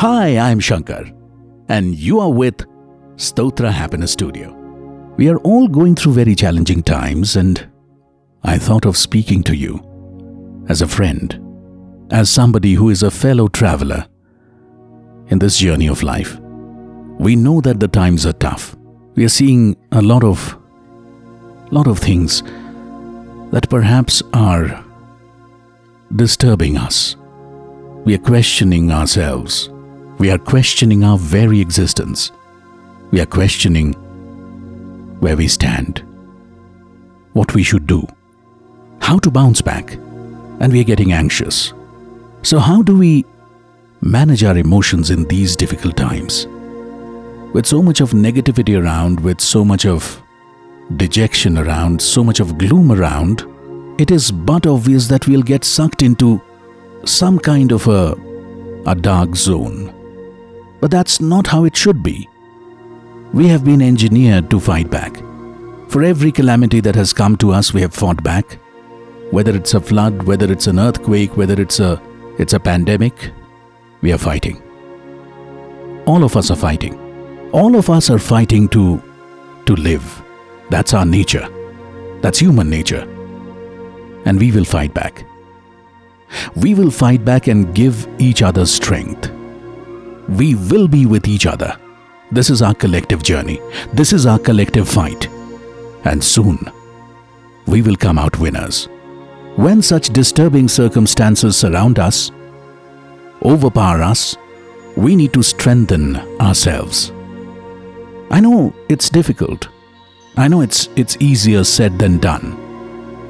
Hi, I'm Shankar, and you are with Stotra Happiness Studio. We are all going through very challenging times, and I thought of speaking to you as a friend, as somebody who is a fellow traveler in this journey of life. We know that the times are tough. We are seeing a lot of lot of things that perhaps are disturbing us. We are questioning ourselves. We are questioning our very existence. We are questioning where we stand, what we should do, how to bounce back, and we are getting anxious. So, how do we manage our emotions in these difficult times? With so much of negativity around, with so much of dejection around, so much of gloom around, it is but obvious that we'll get sucked into some kind of a, a dark zone. But that's not how it should be. We have been engineered to fight back. For every calamity that has come to us, we have fought back. Whether it's a flood, whether it's an earthquake, whether it's a it's a pandemic, we are fighting. All of us are fighting. All of us are fighting to to live. That's our nature. That's human nature. And we will fight back. We will fight back and give each other strength. We will be with each other this is our collective journey. This is our collective fight. And soon, we will come out winners. When such disturbing circumstances surround us, overpower us, we need to strengthen ourselves. I know it's difficult. I know it's, it's easier said than done.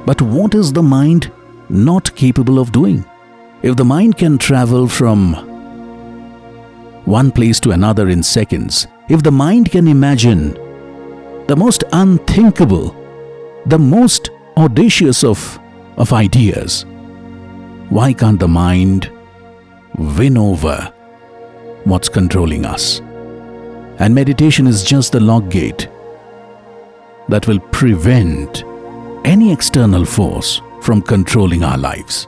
But what is the mind not capable of doing? If the mind can travel from one place to another in seconds, if the mind can imagine the most unthinkable, the most audacious of, of ideas, why can't the mind win over what's controlling us? And meditation is just the lock gate that will prevent any external force from controlling our lives.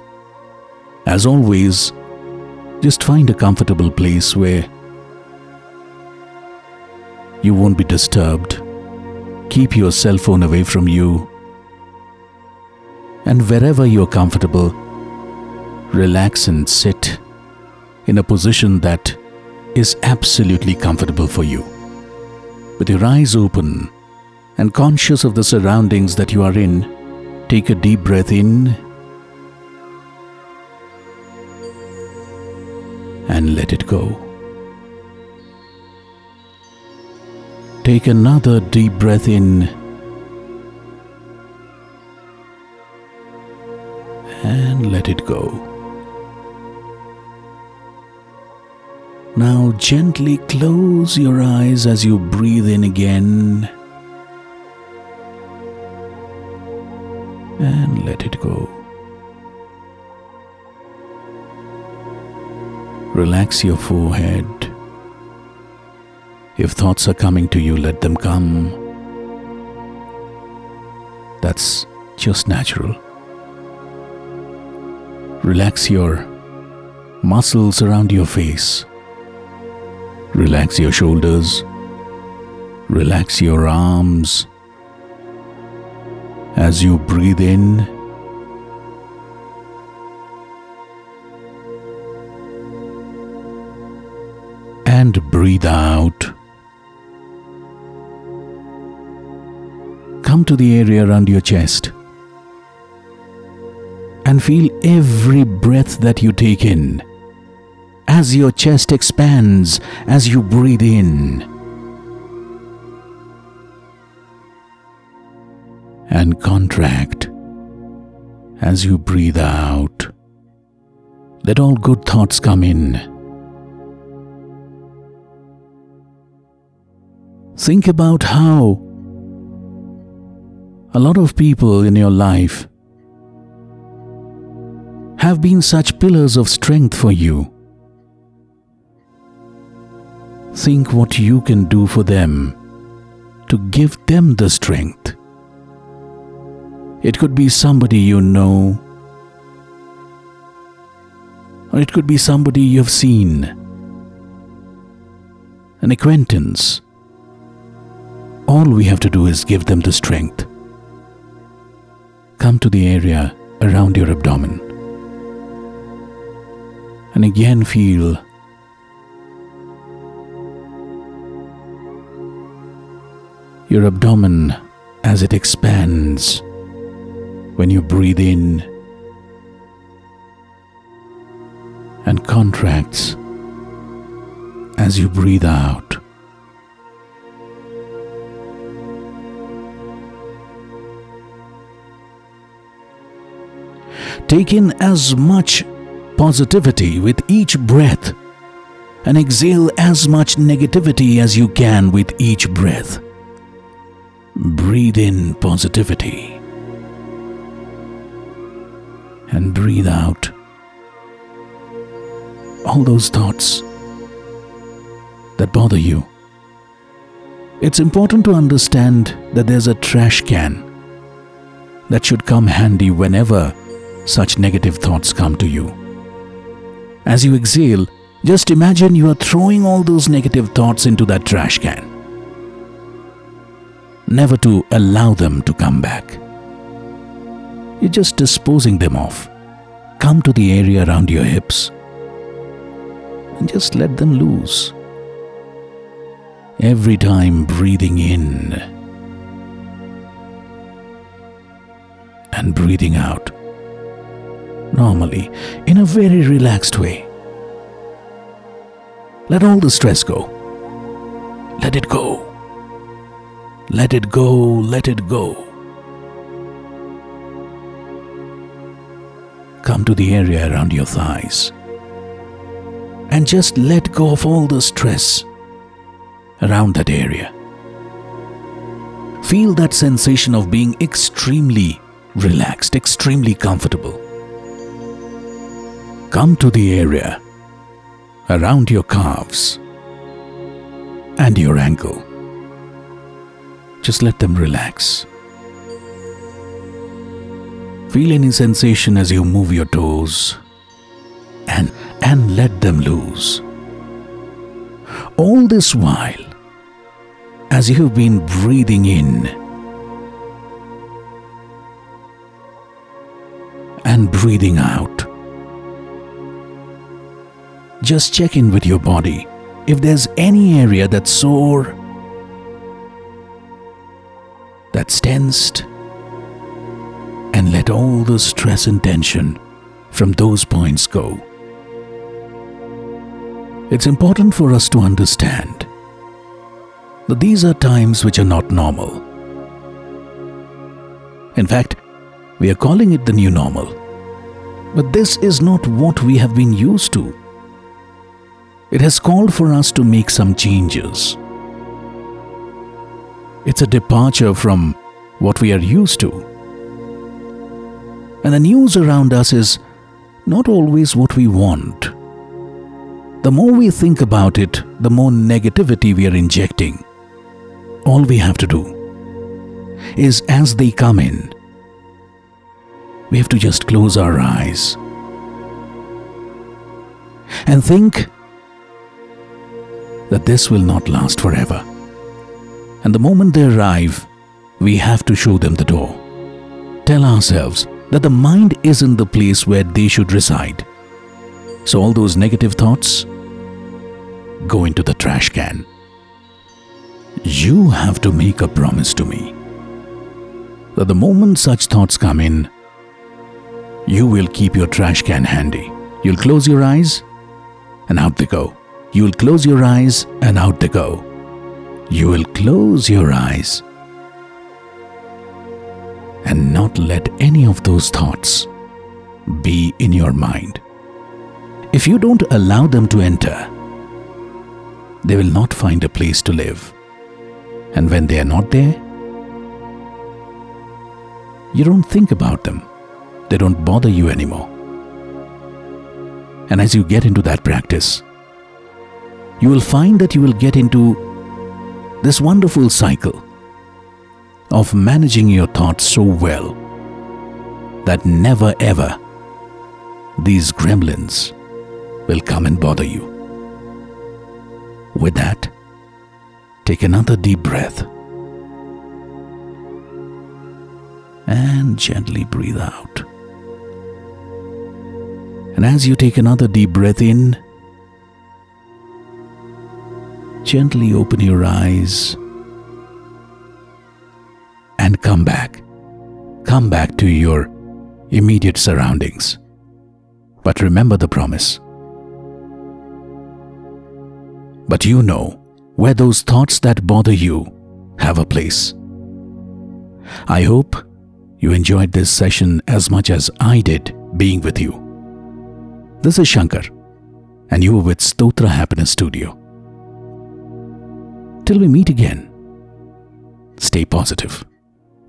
As always, just find a comfortable place where you won't be disturbed. Keep your cell phone away from you. And wherever you're comfortable, relax and sit in a position that is absolutely comfortable for you. With your eyes open and conscious of the surroundings that you are in, take a deep breath in and let it go. Take another deep breath in and let it go. Now gently close your eyes as you breathe in again and let it go. Relax your forehead. If thoughts are coming to you, let them come. That's just natural. Relax your muscles around your face. Relax your shoulders. Relax your arms. As you breathe in, and breathe out. Come to the area around your chest and feel every breath that you take in as your chest expands as you breathe in. And contract as you breathe out. Let all good thoughts come in Think about how a lot of people in your life have been such pillars of strength for you. Think what you can do for them to give them the strength. It could be somebody you know, or it could be somebody you've seen an acquaintance, all we have to do is give them the strength. Come to the area around your abdomen and again feel your abdomen as it expands when you breathe in and contracts as you breathe out. Take in as much positivity with each breath and exhale as much negativity as you can with each breath. Breathe in positivity and breathe out all those thoughts that bother you. It's important to understand that there's a trash can that should come handy whenever such negative thoughts come to you. As you exhale, just imagine you are throwing all those negative thoughts into that trash can. Never to allow them to come back. You're just disposing them off. Come to the area around your hips and just let them loose. Every time breathing in and breathing out normally in a very relaxed way. Let all the stress go. Let it go. Let it go, let it go. Come to the area around your thighs and just let go of all the stress around that area. Feel that sensation of being extremely relaxed, extremely comfortable. Come to the area around your calves and your ankle. Just let them relax. Feel any sensation as you move your toes and, and let them loose. All this while, as you have been breathing in and breathing out, just check in with your body. If there's any area that's sore, that's tensed, and let all the stress and tension from those points go. It's important for us to understand that these are times which are not normal. In fact, we are calling it the new normal. But this is not what we have been used to. It has called for us to make some changes. It's a departure from what we are used to. And the news around us is not always what we want. The more we think about it, the more negativity we are injecting. All we have to do is as they come in, we have to just close our eyes and think that this will not last forever. And the moment they arrive, we have to show them the door. Tell ourselves that the mind isn't the place where they should reside. So all those negative thoughts go into the trash can. You have to make a promise to me that the moment such thoughts come in, you will keep your trash can handy. You'll close your eyes and out they go. You will close your eyes and out they go. You will close your eyes and not let any of those thoughts be in your mind. If you don't allow them to enter, they will not find a place to live. And when they are not there, you don't think about them. They don't bother you anymore. And as you get into that practice, you will find that you will get into this wonderful cycle of managing your thoughts so well that never ever these gremlins will come and bother you. With that, take another deep breath and gently breathe out. And as you take another deep breath in, gently open your eyes and come back. Come back to your immediate surroundings. But remember the promise. But you know where those thoughts that bother you have a place. I hope you enjoyed this session as much as I did being with you. This is Shankar, and you are with Stotra Happiness Studio. Till we meet again, stay positive,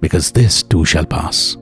because this too shall pass.